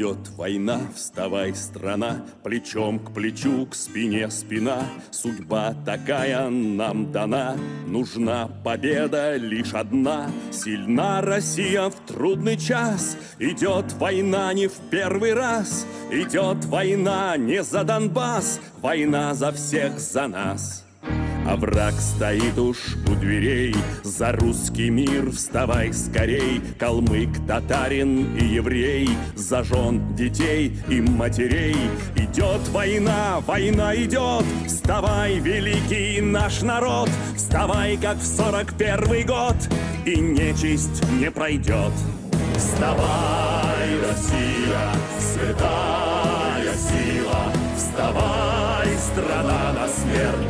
Идет война, вставай, страна, Плечом к плечу, к спине спина. Судьба такая нам дана, Нужна победа лишь одна. Сильна Россия в трудный час, Идет война не в первый раз, Идет война не за Донбасс, Война за всех, за нас. А враг стоит уж у дверей. За русский мир вставай скорей. Калмык, татарин и еврей. За жен, детей и матерей. Идет война, война идет. Вставай, великий наш народ. Вставай, как в сорок первый год. И нечисть не пройдет. Вставай, Россия, святая сила. Вставай, страна на смертный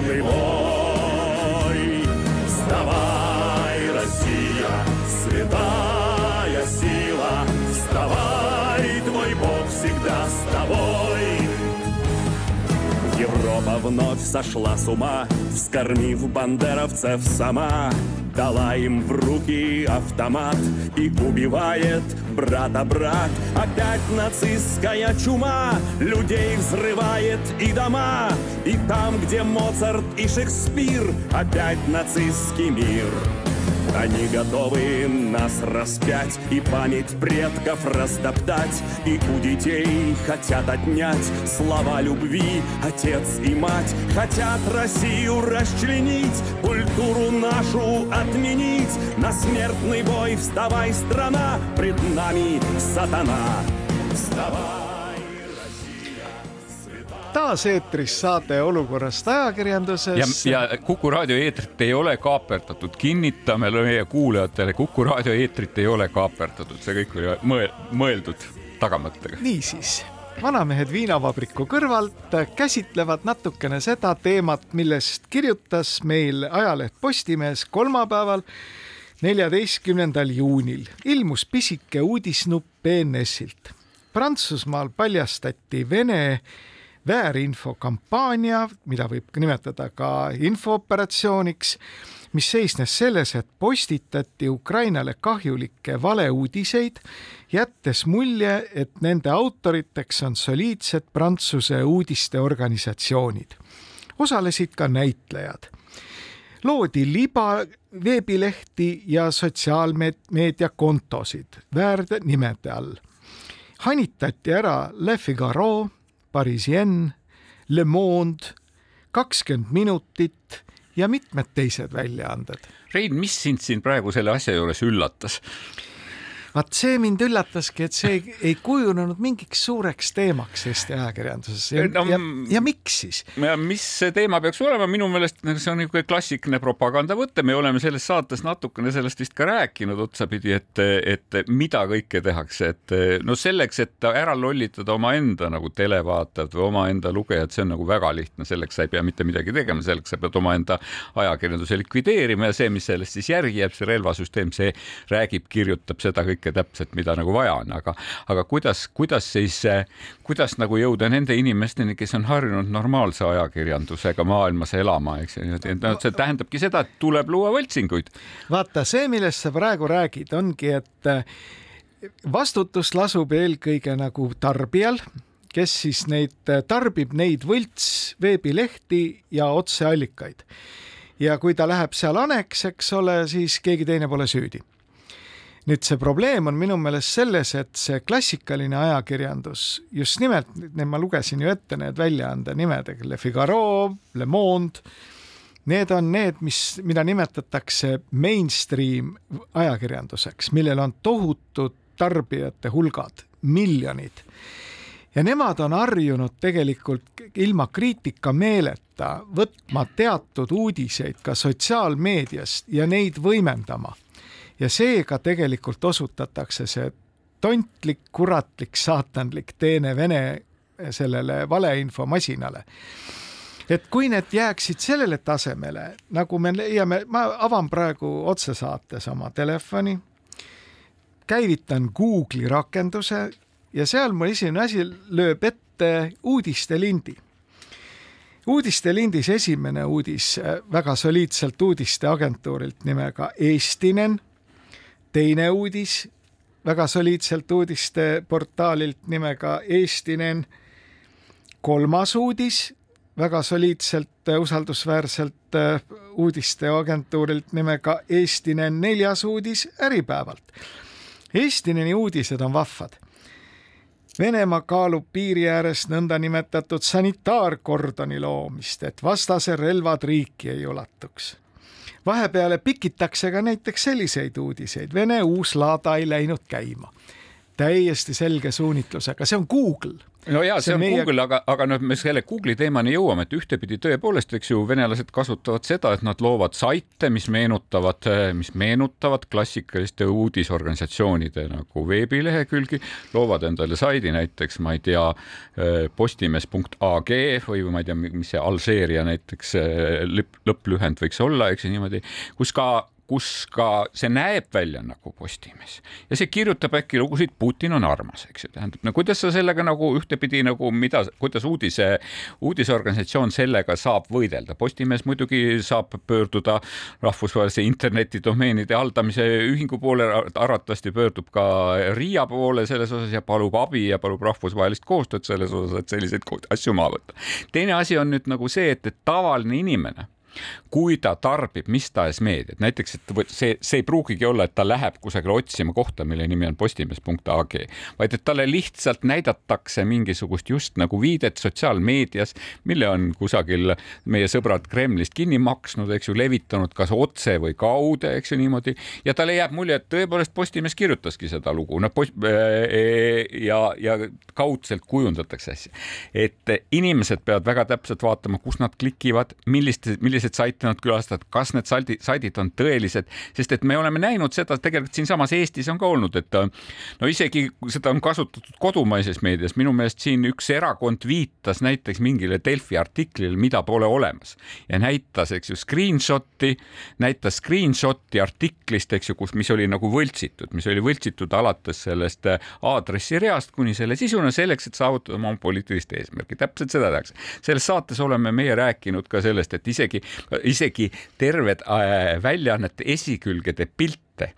вновь сошла с ума, Вскормив бандеровцев сама, Дала им в руки автомат И убивает брата брат. Опять нацистская чума Людей взрывает и дома. И там, где Моцарт и Шекспир Опять нацистский мир они готовы нас распять И память предков растоптать И у детей хотят отнять Слова любви отец и мать Хотят Россию расчленить Культуру нашу отменить. На смертный бой вставай, страна Пред нами сатана. Вставай taas eetris saade Olukorrast ajakirjanduses. ja, ja Kuku raadio eetrit ei ole kaaperdatud, kinnitame meie kuulajatele, Kuku raadio eetrit ei ole kaaperdatud, see kõik oli mõel, mõeldud tagamõttega. niisiis, vanamehed viinavabriku kõrvalt käsitlevad natukene seda teemat, millest kirjutas meil ajaleht Postimees kolmapäeval, neljateistkümnendal juunil ilmus pisike uudisnupp BNS-ilt. Prantsusmaal paljastati Vene väärinfokampaania, mida võib nimetada ka infooperatsiooniks, mis seisnes selles, et postitati Ukrainale kahjulikke valeuudiseid, jättes mulje, et nende autoriteks on soliidsed Prantsuse uudisteorganisatsioonid. osalesid ka näitlejad. loodi liba veebilehti ja sotsiaalmeediakontosid väärnimede all. hanitati ära Le Figaro Parisien, Le Monde, kakskümmend minutit ja mitmed teised väljaanded. Rein, mis sind siin praegu selle asja juures üllatas? Vaat see mind üllataski, et see ei, ei kujunenud mingiks suureks teemaks Eesti ajakirjanduses. Ja no,, ja, ja miks siis? mis see teema peaks olema, minu meelest see on niisugune klassikaline propagandavõte, me oleme selles saates natukene sellest vist ka rääkinud otsapidi, et, et mida kõike tehakse, et no selleks, et ära lollitada omaenda nagu televaatajat või omaenda lugejat, see on nagu väga lihtne, selleks sa ei pea mitte midagi tegema, selleks sa pead omaenda ajakirjanduse likvideerima ja see, mis sellest siis järgi jääb, see relvasüsteem, see räägib, kirjutab seda kõike kõike täpselt, mida nagu vaja on, aga, aga kuidas, kuidas siis, kuidas nagu jõuda nende inimesteni, kes on harjunud normaalse ajakirjandusega maailmas elama, eks ju, no see tähendabki seda, et tuleb luua võltsinguid. vaata, see, millest sa praegu räägid, ongi, et eh, vastutus lasub eelkõige nagu tarbijal kes siis neid eh, tarbib neid võlts veebilehti ja otseallikaid. ja kui ta läheb seal aneks, eks ole, siis keegi teine pole süüdi nüüd see probleem on minu meelest selles, et see klassikaline ajakirjandus, just nimelt, ma lugesin ju ette need väljaande nimed, Le Figaro, Le Monde, need on need, mis, mida nimetatakse mainstream ajakirjanduseks, millel on tohutud tarbijate hulgad, miljonid ja nemad on harjunud tegelikult ilma kriitikameeleta võtma teatud uudiseid ka sotsiaalmeediast ja neid võimendama. Ja seega tegelikult osutatakse see tontlik, kuratlik, saatanlik teene Vene sellele valeinfomasinale et kui need jääksid sellele tasemele, nagu me leiame, ma avan praegu otsesaates oma telefoni, käivitan Google'i rakenduse ja seal mu esimene asi lööb ette uudistelindi. uudistelindis esimene uudis väga soliidselt uudisteagentuurilt nimega Eestinen, teine uudis väga soliidselt uudisteportaalilt nimega Eestinen, kolmas uudis väga soliidselt äh, usaldusväärselt äh, uudisteagentuurilt nimega Eestinen neljas uudis Äripäevalt. Eestineni uudised on vahvad. Venemaa kaalub piiri ääres nõndanimetatud sanitaarkordoni loomist, et vastase relvad riiki ei ulatuks. Vahepeale pikitakse ka näiteks selliseid uudiseid, Vene uus laada ei läinud käima. Täiesti selge suunitlusega, see on Google. No ja see on meie... Google, aga, aga noh, me selle Google'i teemani jõuame, et ühtepidi tõepoolest, eks ju, venelased kasutavad seda, et nad loovad saite, mis meenutavad, mis meenutavad klassikaliste uudisorganisatsioonide nagu veebilehekülgi, loovad endale saidi näiteks, ma ei tea, postimees.ag või ma ei tea, mis see Alžeeria näiteks lõpplühend võiks olla, eks ju niimoodi, kus ka kus ka see näeb välja nagu Postimees. Ja see kirjutab äkki lugusid Putin on armas, eks ju, tähendab, no kuidas sa sellega nagu ühtepidi nagu mida, kuidas uudise, uudisorganisatsioon sellega saab võidelda, Postimees muidugi saab pöörduda rahvusvahelise internetidomeenide haldamise ühingu poole, arvatavasti pöördub ka RIA poole selles osas ja palub abi ja palub rahvusvahelist koostööd selles osas, et selliseid asju maha võtta. teine asi on nüüd nagu see, et, et tavaline inimene kui ta tarbib mis tahes meediat, näiteks, et see, see ei pruugigi olla, et ta läheb kusagile otsima kohta, mille nimi on postimees.ag, vaid et talle lihtsalt näidatakse mingisugust just nagu viidet sotsiaalmeedias, mille on kusagil meie sõbrad Kremlist kinni maksnud, eks ju, levitanud kas otse või kaude, eks ju niimoodi ja talle jääb mulje, et tõepoolest Postimees kirjutaski seda lugu, noh ja, ja kaudselt kujundatakse asja. et inimesed peavad väga täpselt vaatama, kus nad klikivad, milliste, milliste milliseid saite nad külastavad, kas need saldi, saidid on tõelised, sest et me oleme näinud seda tegelikult siinsamas Eestis on ka olnud, et no isegi seda on kasutatud kodumaises meedias, minu meelest siin üks erakond viitas näiteks mingile Delfi artiklile, mida pole olemas ja näitas, eks ju, screenshot'i, näitas screenshot'i artiklist, eks ju, kus, mis oli nagu võltsitud, mis oli võltsitud alates sellest aadressireast kuni selle sisuna selleks, et saavutada oma poliitilist eesmärki. täpselt seda tehakse. selles saates oleme meie rääkinud ka sellest, et isegi isegi terved äh, väljaannete esikülgede pilte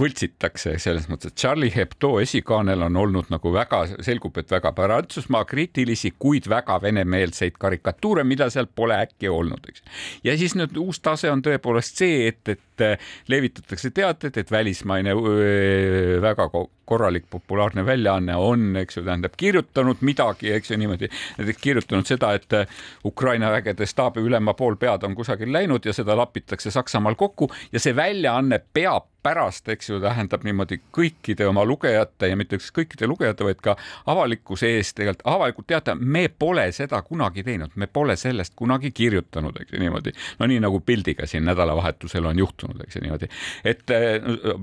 võltsitakse selles mõttes, et Charlie Hebdo esikaanel on olnud nagu väga, selgub, et väga Prantsusmaa kriitilisi, kuid väga venemeelseid karikatuure, mida seal pole äkki olnud, eks. ja siis nüüd uus tase on tõepoolest see, et, et levitatakse teated, et välismaine väga korralik populaarne väljaanne on, eks ju, tähendab kirjutanud midagi, eks ju niimoodi, näiteks kirjutanud seda, et Ukraina vägede staabiülema pool pead on kusagil läinud ja seda lapitakse Saksamaal kokku ja see väljaanne peab pärast, eks ju, tähendab niimoodi kõikide oma lugejate ja mitte üksnes kõikide lugejate, vaid ka avalikkuse ees tegelikult avalikult teata, me pole seda kunagi teinud, me pole sellest kunagi kirjutanud, eks ju niimoodi. no nii nagu pildiga siin nädalavahetusel on juhtunud, eks ju niimoodi, et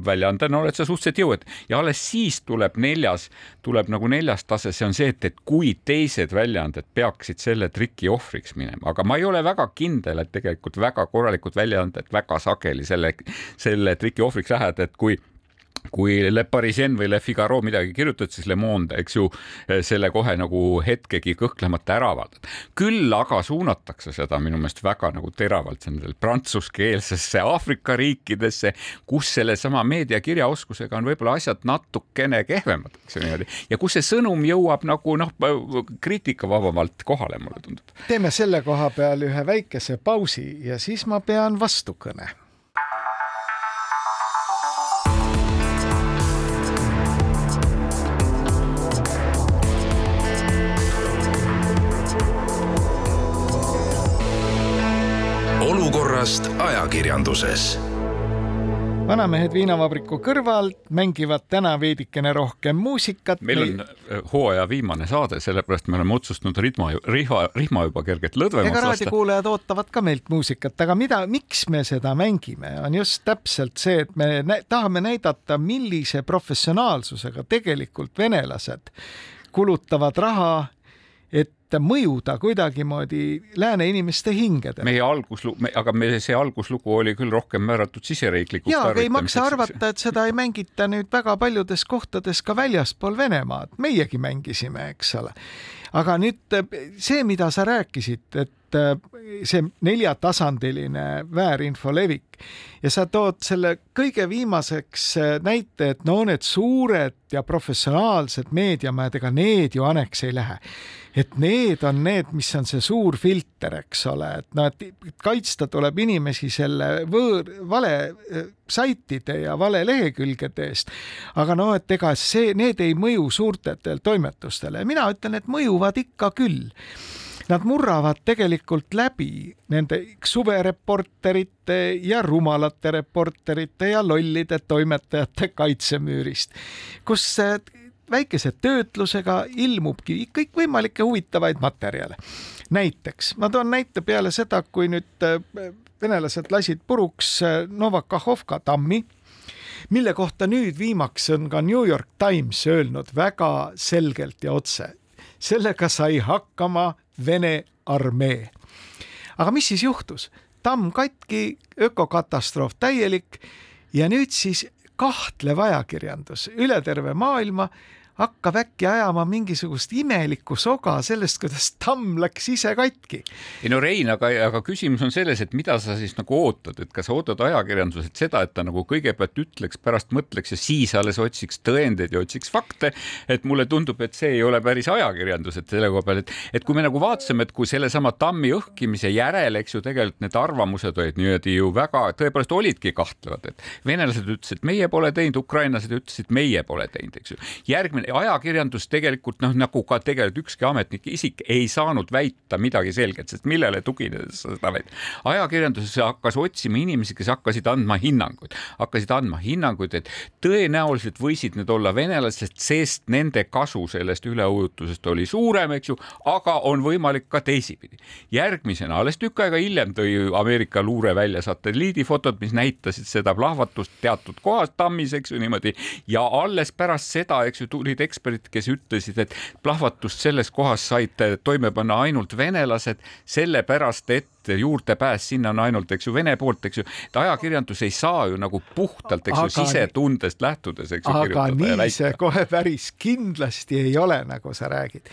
väljaandena oled sa suhteliselt jõuetu ja alles siis tuleb neljas, tuleb nagu neljas tase, see on see, et, et kui teised väljaanded peaksid selle triki ohvriks minema, aga ma ei ole väga kindel, et tegelikult väga korralikud väljaanded väga sageli selle, selle triki ohvriks lähevad, et kui kui Le Parisien või Le Figaro midagi kirjutad, siis Le Monde, eks ju, selle kohe nagu hetkegi kõhklemata ära avaldad. küll aga suunatakse seda minu meelest väga nagu teravalt nendel prantsuskeelsesse Aafrika riikidesse, kus sellesama meediakirjaoskusega on võib-olla asjad natukene kehvemad, eks ju niimoodi, ja kus see sõnum jõuab nagu noh, kriitikavabamalt kohale, mulle tundub. teeme selle koha peal ühe väikese pausi ja siis ma pean vastukõne olukorrast ajakirjanduses vanamehed viinavabriku kõrvalt mängivad täna veidikene rohkem muusikat. meil on äh, hooaja viimane saade, sellepärast me oleme otsustanud rihma, rihma, rihma juba kergelt lõdvemaks lasta. ega raadiokuulajad ootavad ka meilt muusikat, aga mida, miks me seda mängime, on just täpselt see, et me nä tahame näidata, millise professionaalsusega tegelikult venelased kulutavad raha et mõjuda kuidagimoodi lääne inimeste hingedele. meie alguslugu, aga me, see alguslugu oli küll rohkem määratud siseriiklikuks jaa, aga ei maksa arvata, et seda ei mängita nüüd väga paljudes kohtades ka väljaspool Venemaad, meiegi mängisime, eks ole. aga nüüd see, mida sa rääkisid, et see neljatasandiline väärinfo levik. Ja sa tood selle kõige viimaseks näite, et no need suured ja professionaalsed meediamajad, ega need ju aneks ei lähe. Et need on need, mis on see suur filter, eks ole, et noh, et kaitsta tuleb inimesi selle võõr, vale äh, saitide ja vale lehekülgede eest. aga no et ega see, need ei mõju suurtetele toimetustele, mina ütlen, et mõjuvad ikka küll nad murravad tegelikult läbi nende suvereporterite ja rumalate reporterite ja lollide toimetajate kaitsemüürist, kus väikese töötlusega ilmubki kõikvõimalikke huvitavaid materjale. näiteks ma toon näite peale seda, kui nüüd äh, venelased lasid puruks äh, Novakahovka tammi, mille kohta nüüd viimaks on ka New York Times öelnud väga selgelt ja otse. sellega sai hakkama Vene armee. aga mis siis juhtus? tamm katki, ökokatastroof täielik ja nüüd siis kahtlev ajakirjandus üle terve maailma hakkab äkki ajama mingisugust imelikku soga sellest, kuidas tamm läks ise katki. ei no Rein, aga, aga küsimus on selles, et mida sa siis nagu ootad, et kas sa ootad ajakirjanduselt seda, et ta nagu kõigepealt ütleks, pärast mõtleks ja siis alles otsiks tõendeid ja otsiks fakte. et mulle tundub, et see ei ole päris ajakirjandus, et selle koha peal, et, et kui me nagu vaatasime, et kui sellesama tammi õhkimise järel, eks ju, tegelikult need arvamused olid niimoodi ju väga, tõepoolest olidki kahtlevad, et venelased ütlesid, meie pole teinud, ukrainlased ütlesid, meie pole teinud, eks ju. järgmine ajakirjandus tegelikult noh, nagu ka tegelikult ükski ametnik isik ei saanud väita midagi selget, sest millele tuginedes seda väid. ajakirjanduses hakkas otsima inimesi, kes hakkasid andma hinnanguid, hakkasid andma hinnanguid, et tõenäoliselt võisid need olla venelased, sest nende kasu sellest üleujutusest oli suurem, eks ju, aga on võimalik ka teisipidi. järgmisena, alles tükk aega hiljem tõi Ameerika luure välja satelliidifotod, mis näitasid seda plahvatust teatud kohas tammis, eks ju niimoodi ja alles pärast seda, eks ju, tulid olid eksperdid, kes ütlesid, et plahvatust selles kohas said toime panna ainult venelased, sellepärast et juurdepääs sinna on ainult, eks ju, Vene poolt, eks ju, et ajakirjandus ei saa ju nagu puhtalt, eks ju, sisetundest lähtudes, eks ju. aga nii see kohe päris kindlasti ei ole, nagu sa räägid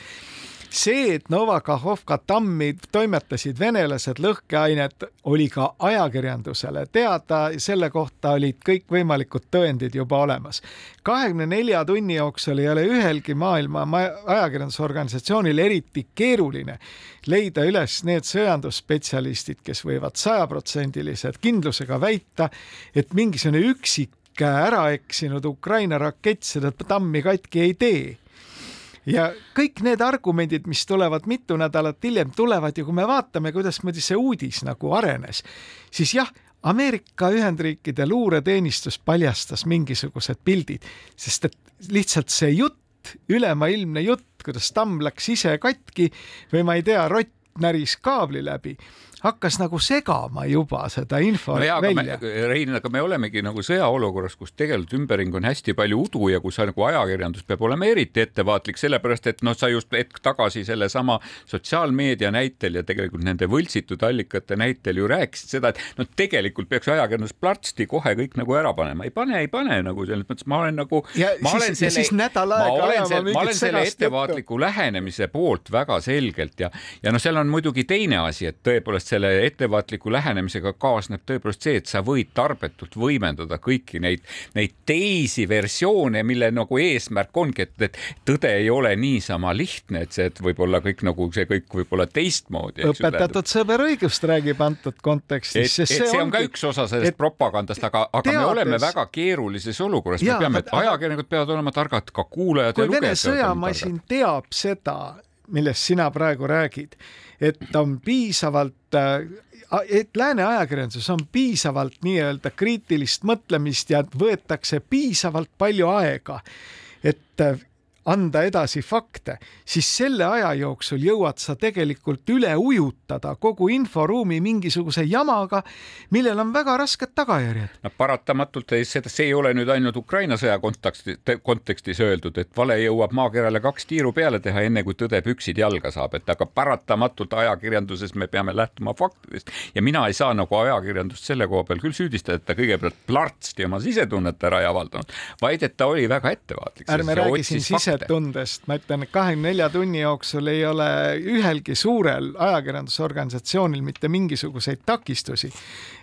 see, et Novakahovka tammi toimetasid venelased lõhkeainet, oli ka ajakirjandusele teada, selle kohta olid kõikvõimalikud tõendid juba olemas. kahekümne nelja tunni jooksul ei ole ühelgi maailma ajakirjandusorganisatsioonil eriti keeruline leida üles need sõjandusspetsialistid, kes võivad sajaprotsendilise kindlusega väita, et mingisugune üksik ära eksinud Ukraina rakett seda tammi katki ei tee ja kõik need argumendid, mis tulevad mitu nädalat hiljem, tulevad ja kui me vaatame, kuidasmoodi see uudis nagu arenes, siis jah, Ameerika Ühendriikide luureteenistus paljastas mingisugused pildid, sest et lihtsalt see jutt, ülemaailmne jutt, kuidas tamm läks ise katki või ma ei tea, rott näris kaabli läbi hakkas nagu segama juba seda info no jaa, välja. Rein, aga me olemegi nagu sõjaolukorras, kus tegelikult ümberring on hästi palju udu ja kus nagu ajakirjandus peab olema eriti ettevaatlik, sellepärast et noh, sa just hetk tagasi sellesama sotsiaalmeedia näitel ja tegelikult nende võltsitud allikate näitel ju rääkisid seda, et noh, tegelikult peaks ajakirjandus plärtsti kohe kõik nagu ära panema, ei pane, ei pane nagu selles mõttes, ma olen nagu. ma olen siis, selle, siis ma olen selle, ma olen selle ettevaatliku lähenemise poolt väga selgelt ja, ja noh, seal on muidugi teine asi, et tõepoolest selle ettevaatliku lähenemisega kaasneb tõepoolest see, et sa võid tarbetult võimendada kõiki neid, neid teisi versioone, mille nagu eesmärk ongi, et, et tõde ei ole niisama lihtne, et see, et võib-olla kõik nagu see kõik võib olla teistmoodi. õpetatud sõber õigust räägib antud kontekstis. et, et see, see on ongi, ka üks osa sellest et, propagandast, aga, aga teades, me oleme väga keerulises olukorras, me peame, ajakirjanikud peavad olema targad, ka kuulajad ja lugejad. Vene sõjamasin teab seda millest sina praegu räägid, et on piisavalt äh, et lääne ajakirjanduses on piisavalt nii-öelda kriitilist mõtlemist ja võetakse piisavalt palju aega, et anda edasi fakte, siis selle aja jooksul jõuad sa tegelikult üle ujutada kogu inforuumi mingisuguse jamaga, millel on väga rasked tagajärjed. no paratamatult seda, see ei ole nüüd ainult Ukraina sõja konteksti, kontekstis öeldud, et vale jõuab maakerale kaks tiiru peale teha, enne kui tõde püksid jalga saab, et aga paratamatult ajakirjanduses me peame lähtuma faktidest ja mina ei saa nagu ajakirjandust selle koha peal küll süüdistada, et ta kõigepealt plartsti oma sisetunnet ära ei avaldanud, vaid et ta oli väga ettevaatlik. ärme räägi siin sise tundest, ma ütlen, et kahekümne nelja tunni jooksul ei ole ühelgi suurel ajakirjandusorganisatsioonil mitte mingisuguseid takistusi,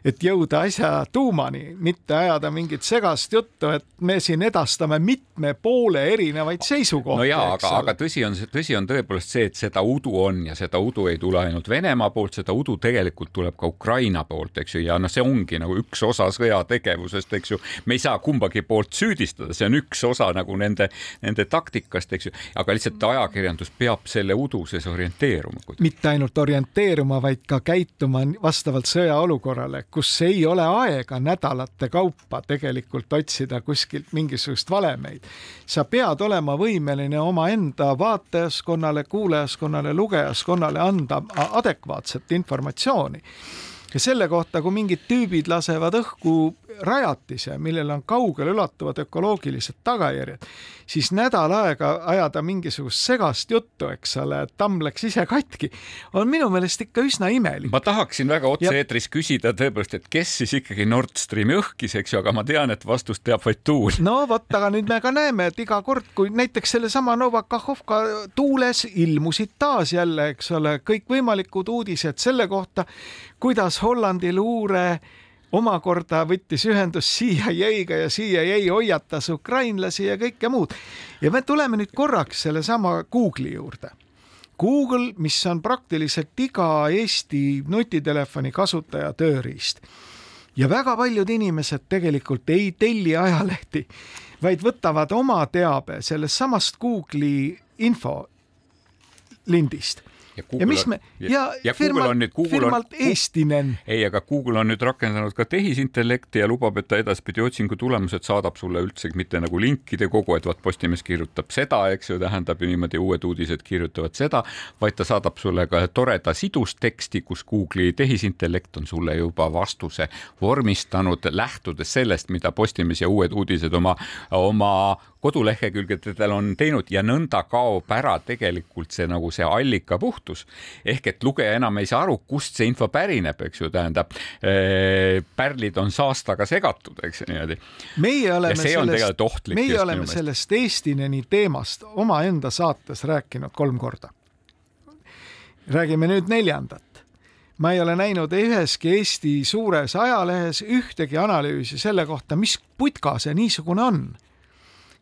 et jõuda asja tuumani, mitte ajada mingit segast juttu, et me siin edastame mitme poole erinevaid seisukohti. no jaa, aga, aga tõsi on, tõsi on tõepoolest see, et seda udu on ja seda udu ei tule ainult Venemaa poolt, seda udu tegelikult tuleb ka Ukraina poolt, eks ju, ja noh, see ongi nagu üks osa sõjategevusest, eks ju. me ei saa kumbagi poolt süüdistada, see on üks osa nagu nende, nende taktikast, eks ju, aga lihtsalt ajakirjandus peab selle udu sees orienteeruma. mitte ainult orienteeruma, vaid ka käituma vastavalt sõjaolukorrale, kus ei ole aega nädalate kaupa tegelikult otsida kuskilt mingisugust valemeid. sa pead olema võimeline omaenda vaatajaskonnale, kuulajaskonnale, lugejaskonnale anda adekvaatset informatsiooni ja selle kohta, kui mingid tüübid lasevad õhku rajatise, millel on kaugeleulatuvad ökoloogilised tagajärjed, siis nädal aega ajada mingisugust segast juttu, eks ole, et tamm läks ise katki, on minu meelest ikka üsna imelik. ma tahaksin väga otse-eetris ja... küsida tõepoolest, et kes siis ikkagi Nord Streami õhkis, eks ju, aga ma tean, et vastust teab vaid tuul. no vot, aga nüüd me ka näeme, et iga kord, kui näiteks sellesama Novakahovka tuules ilmusid taas jälle, eks ole, kõikvõimalikud uudised selle kohta, kuidas Hollandi luure omakorda võttis ühendust CIA-ga ja CIA hoiatas ukrainlasi ja kõike muud. ja me tuleme nüüd korraks sellesama Google'i juurde. Google, mis on praktiliselt iga Eesti nutitelefoni kasutaja tööriist ja väga paljud inimesed tegelikult ei telli ajalehti, vaid võtavad oma teabe sellest samast Google'i infolindist ja, Google ja mis me ja, ja, ja firmalt, on nüüd, firmalt on, Eestinen. ei, aga Google on nüüd rakendanud ka tehisintellekti ja lubab, et ta edaspidi otsingu tulemused saadab sulle üldse mitte nagu linkide kogu, et vaat Postimees kirjutab seda, eks ju, tähendab ju niimoodi uued uudised kirjutavad seda, vaid ta saadab sulle ka toreda sidusteksti, kus Google'i tehisintellekt on sulle juba vastuse vormistanud, lähtudes sellest, mida Postimees ja Uued Uudised oma, oma kodulehekülgedel on teinud ja nõnda kaob ära tegelikult see nagu see allika puhtus. ehk et lugeja enam ei saa aru, kust see info pärineb, eks ju, tähendab äh, pärlid on saastaga segatud, eks niimoodi. meie oleme sellest, meie oleme sellest Eestineni teemast omaenda saates rääkinud kolm korda. räägime nüüd neljandat ma ei ole näinud üheski Eesti suures ajalehes ühtegi analüüsi selle kohta, mis putka see niisugune on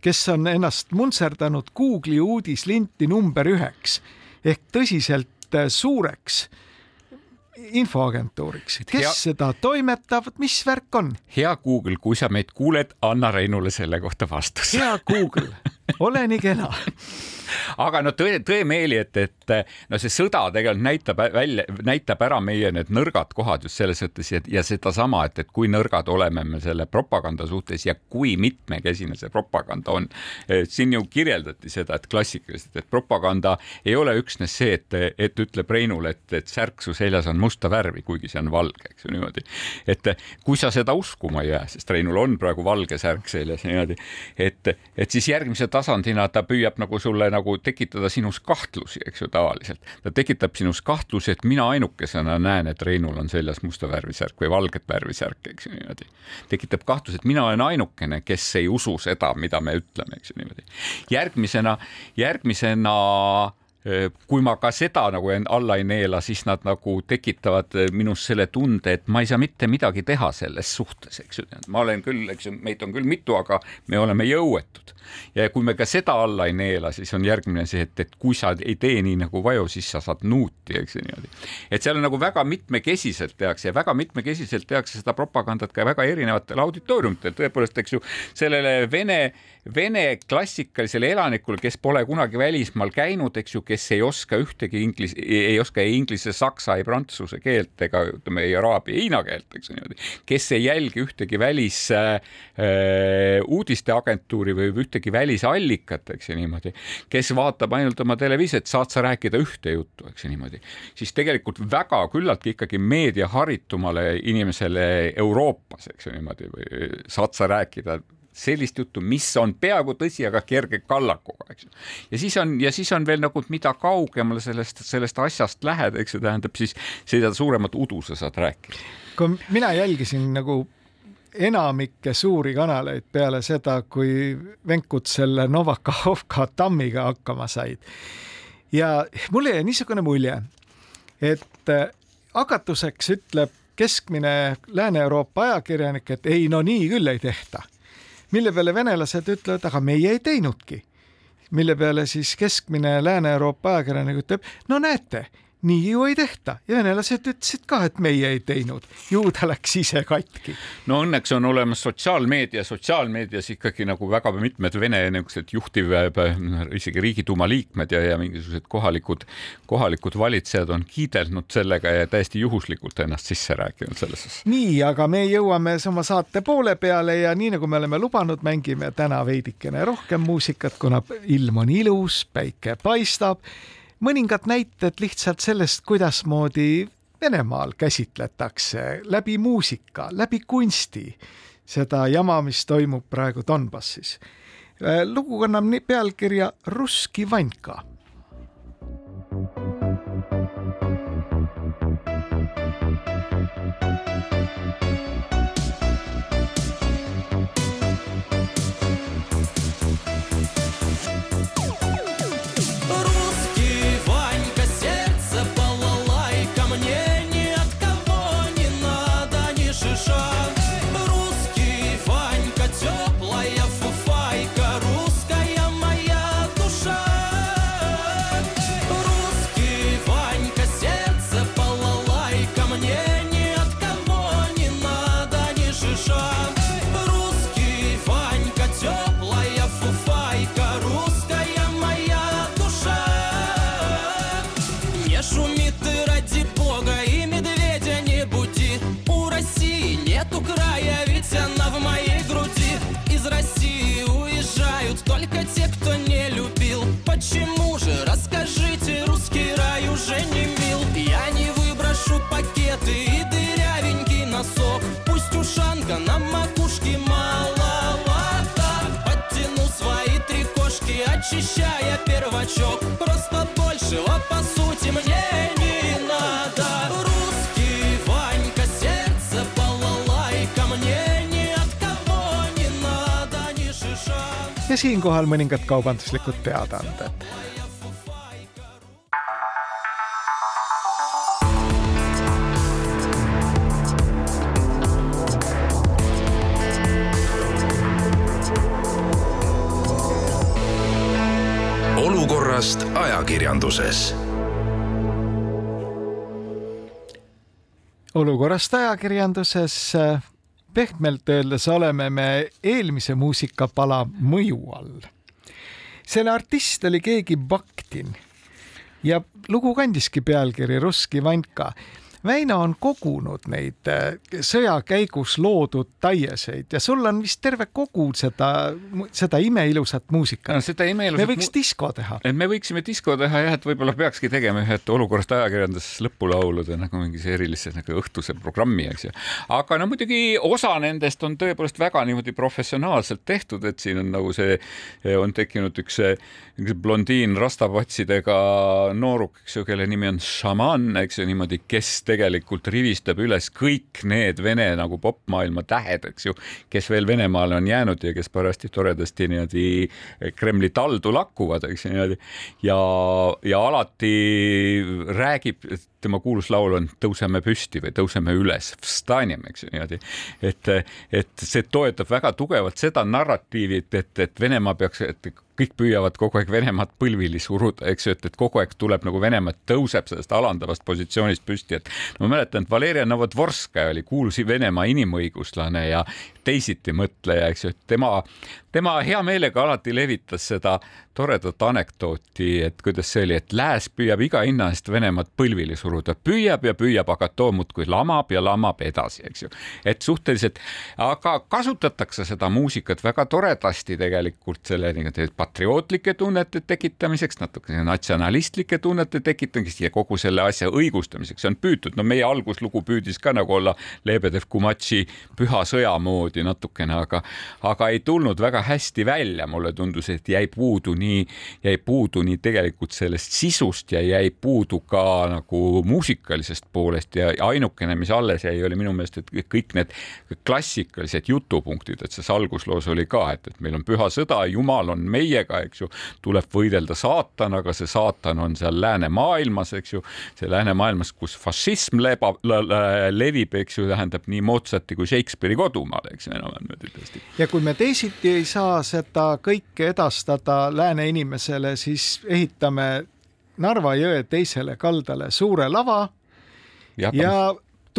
kes on ennast muntserdanud Google'i uudislinti number üheks ehk tõsiselt äh, suureks infoagentuuriks, kes hea... seda toimetab, mis värk on? hea Google, kui sa meid kuuled, anna Reinule selle kohta vastus. hea Google, ole nii kena aga no tõe, tõemeeli, et, et no see sõda tegelikult näitab välja, näitab ära meie need nõrgad kohad just selles mõttes ja, ja sedasama, et, et kui nõrgad oleme me selle propaganda suhtes ja kui mitmekesine see propaganda on. siin ju kirjeldati seda, et klassikaliselt, et propaganda ei ole üksnes see, et, et ütleb Reinule, et, et särk su seljas on musta värvi, kuigi see on valge, eks ju niimoodi. et kui sa seda uskuma ei jää, sest Reinul on praegu valge särk seljas niimoodi, et, et siis järgmise tasandina ta püüab nagu sulle nagu tekitada sinus kahtlusi, eks ju, tavaliselt. ta tekitab sinus kahtlusi, et mina ainukesena näen, et Reinul on seljas musta värvi särk või valget värvi särk, eks ju niimoodi. tekitab kahtluse, et mina olen ainukene, kes ei usu seda, mida me ütleme, eks ju niimoodi. järgmisena, järgmisena kui ma ka seda nagu alla ei neela, siis nad nagu tekitavad minus selle tunde, et ma ei saa mitte midagi teha selles suhtes, eks ju. ma olen küll, eks ju, meid on küll mitu, aga me oleme jõuetud. Ja kui me ka seda alla ei neela, siis on järgmine see, et, et kui sa ei tee nii nagu vaju, siis sa saad nuuti, eks ju niimoodi. et seal on nagu väga mitmekesiselt tehakse ja väga mitmekesiselt tehakse seda propagandat ka väga erinevatel auditooriumitel, tõepoolest, eks ju, sellele vene, vene klassikalisele elanikule, kes pole kunagi välismaal käinud, eks ju, kes ei oska ühtegi inglis, ei oska ei inglise, saksa, ei prantsuse keelt ega ütleme ei araabia, hiina keelt, eks niimoodi, kes ei jälgi ühtegi välis äh, uudisteagentuuri või ühtegi välisallikat, eks ju niimoodi, kes vaatab ainult oma televiisorit, saad sa rääkida ühte juttu, eks ju niimoodi, siis tegelikult väga küllaltki ikkagi meediaharitumale inimesele Euroopas, eks ju niimoodi, saad sa rääkida sellist juttu, mis on peaaegu tõsi, aga kerge kallakuga, eks ju. ja siis on, ja siis on veel nagu, mida kaugemale sellest, sellest asjast lähed, eks ju, tähendab siis seda suuremat udu sa saad rääkida. kui mina jälgisin nagu enamikke suuri kanaleid peale seda, kui Venkud selle Novakahovka tammiga hakkama said. ja mulle jäi niisugune mulje, et hakatuseks ütleb keskmine Lääne-Euroopa ajakirjanik, et ei, no nii küll ei tehta mille peale venelased ütlevad, aga meie ei teinudki. mille peale siis keskmine Lääne-Euroopa ajakirjanik ütleb, no näete nii ju ei tehta ja venelased ütlesid ka, et meie ei teinud, ju ta läks ise katki. no õnneks on olemas sotsiaalmeedia, sotsiaalmeedias ikkagi nagu väga mitmed Vene niisugused juhtiv, isegi Riigiduuma liikmed ja, ja mingisugused kohalikud, kohalikud valitsejad on kiidelnud sellega ja täiesti juhuslikult ennast sisse rääkinud sellesse. nii, aga me jõuame oma saate poole peale ja nii nagu me oleme lubanud, mängime täna veidikene rohkem muusikat, kuna ilm on ilus, päike paistab mõningad näited lihtsalt sellest, kuidasmoodi Venemaal käsitletakse läbi muusika, läbi kunsti seda jama, mis toimub praegu Donbassis. lugu kannab pealkirja Russki Vanka просто большего по сути мне не надо. Русский Ванька, сердце балалайка мне ни от кого не надо, ни шиша. Ja siinkohal mõningad kaubanduslikud teadaanded. olukorrast ajakirjanduses olukorrast ajakirjanduses pehmelt öeldes oleme me eelmise muusikapala mõju all. selle artist oli keegi Bakhtin ja lugu kandiski pealkiri Russki Vanka Väino on kogunud neid äh, sõja käigus loodud taieseid ja sul on vist terve kogu seda, seda imeilusat muusikat no,. seda imeilusat. me võiks disko teha. me võiksime disko teha jah, et võib-olla peakski tegema ühed olukorrast ajakirjanduses lõpulaulude nagu mingise erilise nagu õhtuse programmi, eks ju. aga no muidugi osa nendest on tõepoolest väga niimoodi professionaalselt tehtud, et siin on nagu see, on tekkinud üks blondiin rastapatsidega nooruk, eks ju, kelle nimi on šaman, eks ju, niimoodi, kes tegelikult rivistab üles kõik need Vene nagu popmaailma tähed, eks ju, kes veel Venemaale on jäänud ja kes parajasti toredasti niimoodi Kremli taldu lakkuvad, eks ju niimoodi. ja, ja alati räägib tema kuulus laul on Tõuseme püsti või Tõuseme üles, eks ju niimoodi. et, et see toetab väga tugevalt seda narratiivi, et, et, et Venemaa peaks, et kõik püüavad kogu aeg Venemaad põlvili suruda, eks ju, et, et kogu aeg tuleb nagu Venemaa tõuseb sellest alandavast positsioonist püsti, et no ma mäletan, et Valeria Novodvorskaja oli kuulus Venemaa inimõiguslane ja teisitimõtleja, eks ju, et tema, tema hea meelega alati levitas seda toredat anekdooti, et kuidas see oli, et lääs püüab iga hinna eest Venemaad põlvili suruda, püüab ja püüab, aga too muudkui lamab ja lamab edasi, eks ju. et suhteliselt, aga kasutatakse seda muusikat väga toredasti tegelikult selle nii-öelda patriootlike tunnete tekitamiseks, natuke natsionalistlike tunnete tekitamiseks ja kogu selle asja õigustamiseks on püütud. no meie alguslugu püüdis ka nagu olla Lebedev Kumatši Püha sõja moodi natukene, aga, aga ei tulnud väga hästi välja, mulle tundus, et jäi puudu nii, jäi puudu nii tegelikult sellest sisust ja jäi puudu ka nagu muusikalisest poolest. Ja ainukene, mis alles jäi, oli minu meelest, et kõik need klassikalised jutupunktid, et selles algusloos oli ka, et, et meil on püha sõda, jumal on meie meiega, eks ju, tuleb võidelda saatanaga, see saatan on seal läänemaailmas, eks ju, see läänemaailmas, kus fašism lebab, levib, eks ju, tähendab nii Mozarti kui Shakespeare'i kodumaal, eks ju, enam-vähem niimoodi tõesti. ja kui me teisiti ei saa seda kõike edastada lääne inimesele, siis ehitame Narva jõe teisele kaldale suure lava ja, ja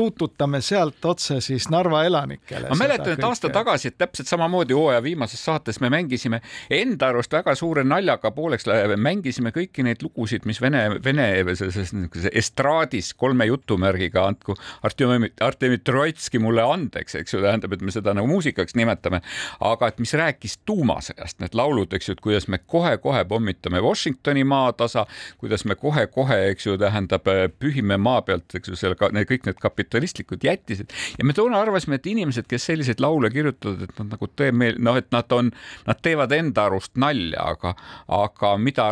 tuututame sealt otse siis Narva elanikele. ma mäletan, et aasta tagasi, et täpselt samamoodi hooaja viimases saates me mängisime enda arust väga suure naljaga pooleks, mängisime kõiki neid lugusid, mis Vene, Vene selles estraadis kolme jutumärgiga andku Artemi, Artemi Troitski mulle andeks, eks ju, tähendab, et me seda nagu muusikaks nimetame, aga et mis rääkis tuumasõjast, need laulud, eks ju, et kuidas me kohe-kohe pommitame Washingtoni maatasa, kuidas me kohe-kohe, eks ju, tähendab, pühime maa pealt, eks ju, selle, need kõik need kapitaalid kapitalistlikud jättised ja me toona arvasime, et inimesed, kes selliseid laule kirjutavad, et nad nagu teeme, noh, et nad on, nad teevad enda arust nalja, aga, aga mida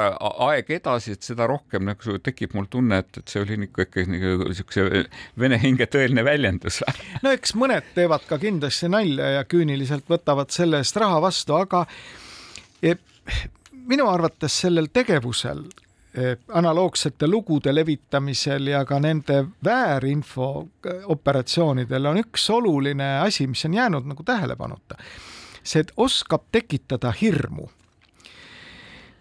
aeg edasi, et seda rohkem nagu tekib mul tunne, et, et see oli ikka ikkagi siukse vene hinge tõeline väljendus. no eks mõned teevad ka kindlasti nalja ja küüniliselt võtavad selle eest raha vastu, aga eh, minu arvates sellel tegevusel analoogsete lugude levitamisel ja ka nende väärinfo eh, operatsioonidel on üks oluline asi, mis on jäänud nagu tähelepanuta. see oskab tekitada hirmu.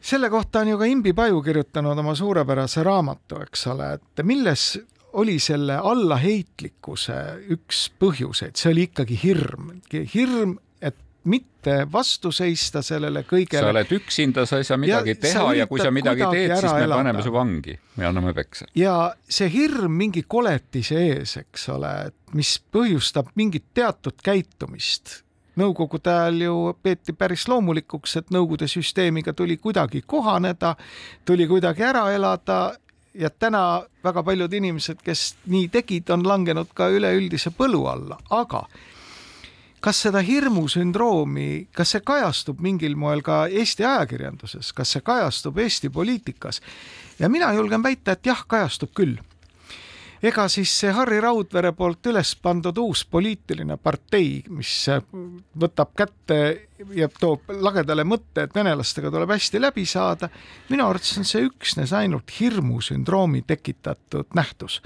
selle kohta on ju ka Imbi Paju kirjutanud oma suurepärase raamatu, eks ole, et milles oli selle allaheitlikkuse üks põhjuseid, see oli ikkagi hirm, hirm mitte vastu seista sellele kõigele. sa oled üksinda, sa ei saa midagi ja teha ja kui sa midagi teed, siis me elada. paneme su vangi ja anname peksa. ja see hirm mingi koletise ees, eks ole, mis põhjustab mingit teatud käitumist. Nõukogude ajal ju peeti päris loomulikuks, et Nõukogude süsteemiga tuli kuidagi kohaneda, tuli kuidagi ära elada ja täna väga paljud inimesed, kes nii tegid, on langenud ka üleüldise põlu alla, aga kas seda hirmusündroomi, kas see kajastub mingil moel ka Eesti ajakirjanduses, kas see kajastub Eesti poliitikas? ja mina julgen väita, et jah, kajastub küll. ega siis see Harri Raudvere poolt üles pandud uus poliitiline partei, mis võtab kätte ja toob lagedale mõtte, et venelastega tuleb hästi läbi saada, minu arvates on see üksnes ainult hirmusündroomi tekitatud nähtus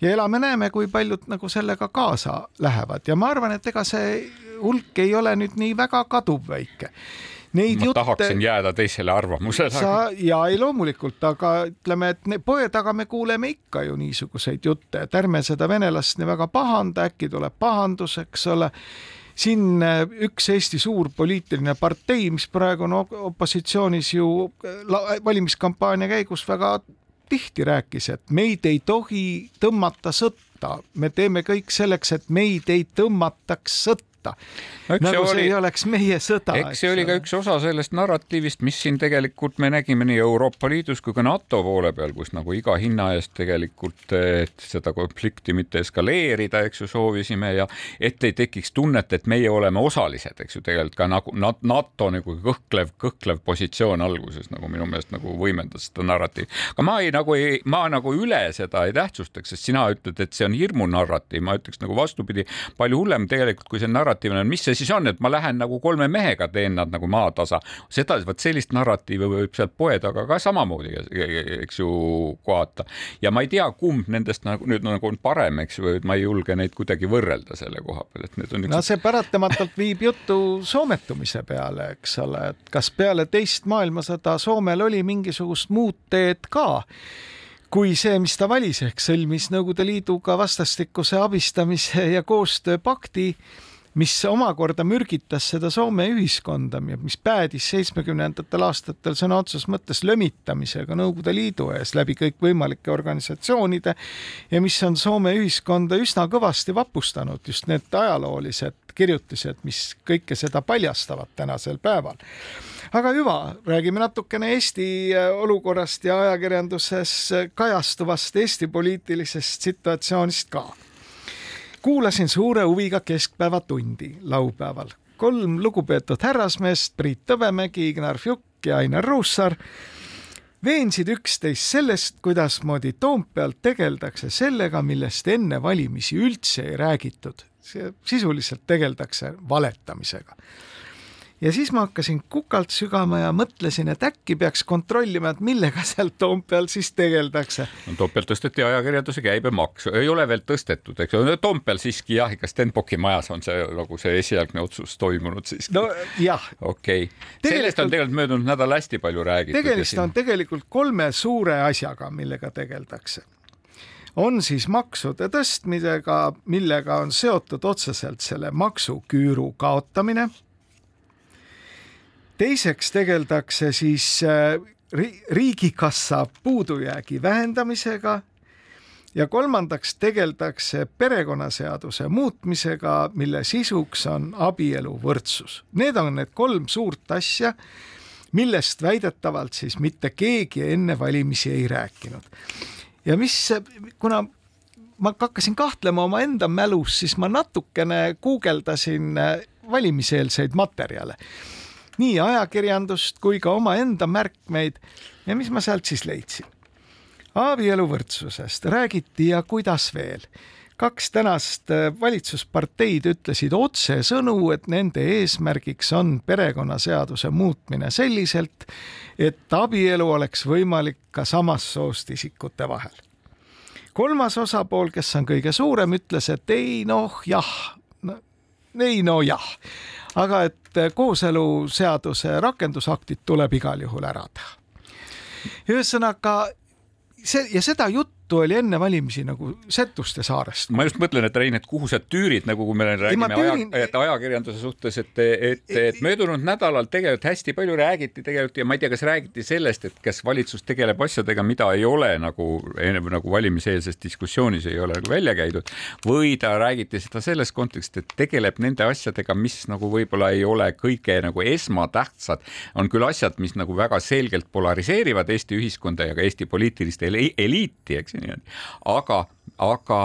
ja elame-näeme, kui paljud nagu sellega kaasa lähevad ja ma arvan, et ega see hulk ei ole nüüd nii väga kaduvväike. Neid ma jutte, tahaksin jääda teisele arvamusele. sa ja ei loomulikult, aga ütleme, et poe taga me kuuleme ikka ju niisuguseid jutte, et ärme seda venelast nii väga pahanda, äkki tuleb pahandus, eks ole siin äh, üks Eesti suur poliitiline partei, mis praegu on opositsioonis ju valimiskampaania käigus väga tihti rääkis, et meid ei tohi tõmmata sõtta, me teeme kõik selleks, et meid ei tõmmataks sõtta sõtta. No, nagu see oli, ei oleks meie sõda. eks see oli ka üks osa sellest narratiivist, mis siin tegelikult me nägime nii Euroopa Liidus kui ka NATO poole peal, kus nagu iga hinna eest tegelikult seda konflikti mitte eskaleerida, eks ju, soovisime ja et ei tekiks tunnet, et meie oleme osalised, eks ju, tegelikult ka nagu NATO nagu kõhklev, kõhklev positsioon alguses nagu minu meelest nagu võimendas seda narratiivi. aga ma ei nagu ei, ma nagu üle seda ei tähtsustaks, sest sina ütled, et see on hirmunarratiiv, ma ütleks nagu vastupidi, palju hullem tegelikult, kui see narratiiv narratiivina, mis see siis on, et ma lähen nagu kolme mehega teen nad nagu maatasa. seda, vot sellist narratiivi võib sealt poe taga ka samamoodi, eks ju, kohata. ja ma ei tea, kumb nendest nagu nüüd nagu on parem, eks ju, et ma ei julge neid kuidagi võrrelda selle koha peal, et need on üks... no see paratamatult viib juttu soometumise peale, eks ole, et kas peale teist maailmasõda Soomel oli mingisugust muud teed ka kui see, mis ta valis, ehk sõlmis Nõukogude Liiduga vastastikuse abistamise ja koostööpakti, mis omakorda mürgitas seda Soome ühiskonda, mis päädis seitsmekümnendatel aastatel sõna otseses mõttes lömitamisega Nõukogude Liidu ees läbi kõikvõimalike organisatsioonide ja mis on Soome ühiskonda üsna kõvasti vapustanud, just need ajaloolised kirjutised, mis kõike seda paljastavad tänasel päeval aga hüva, räägime natukene Eesti äh, olukorrast ja ajakirjanduses kajastuvast Eesti poliitilisest situatsioonist ka. Kuulasin suure huviga Keskpäevatundi laupäeval. kolm lugupeetud härrasmeest, Priit Tõbemägi, Ignar Fjuk ja Ainar Ruussaar veensid üksteist sellest, kuidasmoodi Toompeal tegeldakse sellega, millest enne valimisi üldse ei räägitud. sisuliselt tegeldakse valetamisega ja siis ma hakkasin kukalt sügama ja mõtlesin, et äkki peaks kontrollima, et millega seal Toompeal siis tegeldakse. no Toompeal tõsteti ajakirjanduse käibemaksu, ei ole veel tõstetud, eks ole, Toompeal siiski jah, ikka Stenbocki majas on see nagu see esialgne otsus toimunud siiski. no jah. okei okay., sellest on tegelikult möödunud nädal hästi palju räägitud. tegemist on tegelikult kolme suure asjaga, millega tegeldakse on siis maksude tõstmisega, millega on seotud otseselt selle maksuküüru kaotamine teiseks tegeldakse siis äh, riigikassa puudujäägi vähendamisega ja kolmandaks tegeldakse perekonnaseaduse muutmisega, mille sisuks on abieluvõrdsus. Need on need kolm suurt asja, millest väidetavalt siis mitte keegi enne valimisi ei rääkinud. ja mis, kuna ma hakkasin kahtlema omaenda mälus, siis ma natukene guugeldasin äh, valimiseelseid materjale nii ajakirjandust kui ka omaenda märkmeid. ja mis ma sealt siis leidsin? abieluvõrdsusest räägiti ja kuidas veel kaks tänast äh, valitsusparteid ütlesid otsesõnu, et nende eesmärgiks on perekonnaseaduse muutmine selliselt, et abielu oleks võimalik ka samast soost isikute vahel. kolmas osapool, kes on kõige suurem, ütles, et ei noh, jah no,, ei no jah, aga et kooseluseaduse rakendusaktid tuleb igal juhul ära teha. ühesõnaga see ja seda juttu juttu oli enne valimisi nagu Setuste saarest. ma just mõtlen, et Rein, et kuhu sa tüürid nagu, kui me räägime tüürin... aja, et ajakirjanduse suhtes, et, et, et möödunud nädalal tegelikult hästi palju räägiti tegelikult ja ma ei tea, kas räägiti sellest, et kas valitsus tegeleb asjadega, mida ei ole nagu, nagu valimiseelses diskussioonis ei ole nagu välja käidud või ta räägiti seda selles kontekstis, et tegeleb nende asjadega, mis nagu võib-olla ei ole kõige nagu esmatähtsad, on küll asjad, mis nagu väga selgelt polariseerivad Eesti ühiskonda ja ka Eesti poliitilist eliiti, eks niimoodi, aga, aga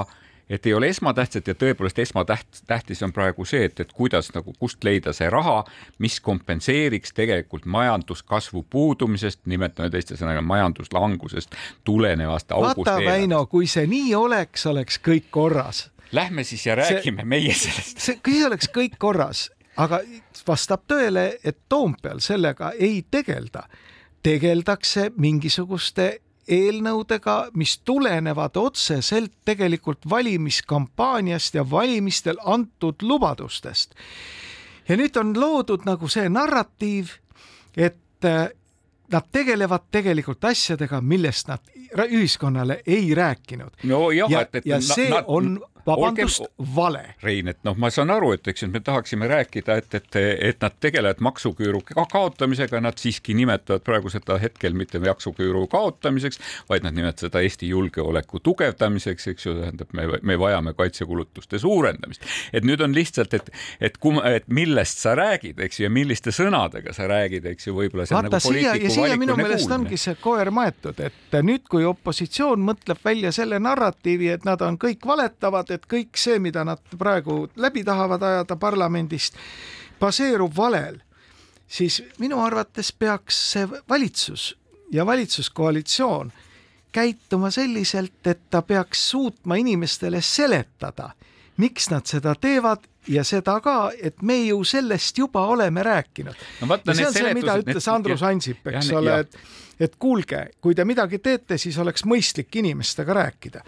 et ei ole esmatähtsat ja tõepoolest esmatäht-, tähtis on praegu see, et, et kuidas nagu, kust leida see raha, mis kompenseeriks tegelikult majanduskasvu puudumisest, nimetame teiste sõnaga majanduslangusest tulenevast august. vaata, Väino, kui see nii oleks, oleks kõik korras. Lähme siis ja räägime see, meie sellest. see, kui see oleks kõik korras, aga vastab tõele, et Toompeal sellega ei tegelda tegeldakse mingisuguste eelnõudega, mis tulenevad otseselt tegelikult valimiskampaaniast ja valimistel antud lubadustest. ja nüüd on loodud nagu see narratiiv, et äh, nad tegelevad tegelikult asjadega, millest nad ühiskonnale ei rääkinud. no jah, et, et ja see nad, on vabandust Olge..., vale. Rein, et noh, ma saan aru, et eks me tahaksime rääkida, et, et, et nad tegelevad maksuküüru kaotamisega, nad siiski nimetavad praegu seda hetkel mitte maksuküüru kaotamiseks, vaid nad nimetavad seda Eesti julgeoleku tugevdamiseks, eks ju, tähendab, me, me vajame kaitsekulutuste suurendamist. et nüüd on lihtsalt, et, et kum-, et millest sa räägid, eks ju, ja milliste sõnadega sa räägid, eks ju, võib-olla see on nagu poliitiku siia minu meelest ongi see koer maetud, et nüüd, kui opositsioon mõtleb välja selle narratiivi, et nad on kõik valetavad, et kõik see, mida nad praegu läbi tahavad ajada parlamendist, baseerub valel, siis minu arvates peaks see valitsus ja valitsuskoalitsioon käituma selliselt, et ta peaks suutma inimestele seletada, miks nad seda teevad ja seda ka, et me ju sellest juba oleme rääkinud. No ja see on see, mida ütles Andrus Ansip, eks ja, ole, et et kuulge, kui te midagi teete, siis oleks mõistlik inimestega rääkida.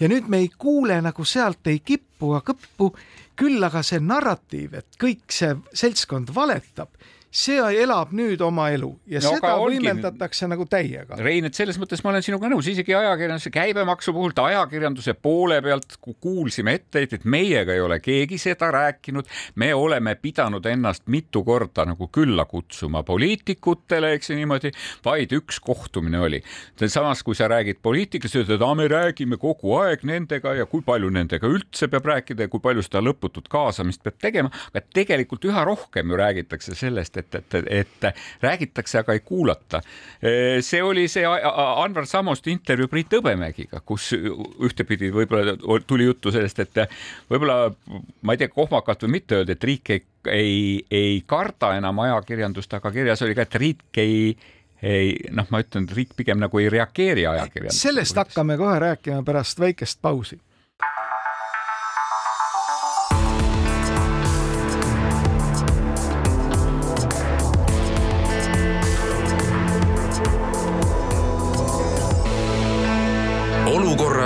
ja nüüd me ei kuule nagu sealt ei kippu ega kõppu, küll aga see narratiiv, et kõik see seltskond valetab see elab nüüd oma elu ja no, seda võimendatakse nagu täiega. Rein, et selles mõttes ma olen sinuga nõus, isegi ajakirjanduse käibemaksu puhul, ajakirjanduse poole pealt kuulsime etteheiteid, meiega ei ole keegi seda rääkinud, me oleme pidanud ennast mitu korda nagu külla kutsuma poliitikutele, eks ju niimoodi, vaid üks kohtumine oli. samas, kui sa räägid poliitikast, ütled, et me räägime kogu aeg nendega ja kui palju nendega üldse peab rääkida ja kui palju seda lõputut kaasamist peab tegema, aga tegelikult üha rohkem ju räägitakse sellest, et, et, et räägitakse, aga ei kuulata. see oli see Anvar Samoste intervjuu Priit Hõbemägiga, kus ühtepidi võib-olla tuli juttu sellest, et võib-olla ma ei tea, kohmakalt või mitte öelda, et riik ei, ei, ei karda enam ajakirjandust, aga kirjas oli ka, et riik ei ei noh, ma ütlen, et riik pigem nagu ei reageeri ajakirjandusele. sellest hakkame kohe rääkima pärast väikest pausi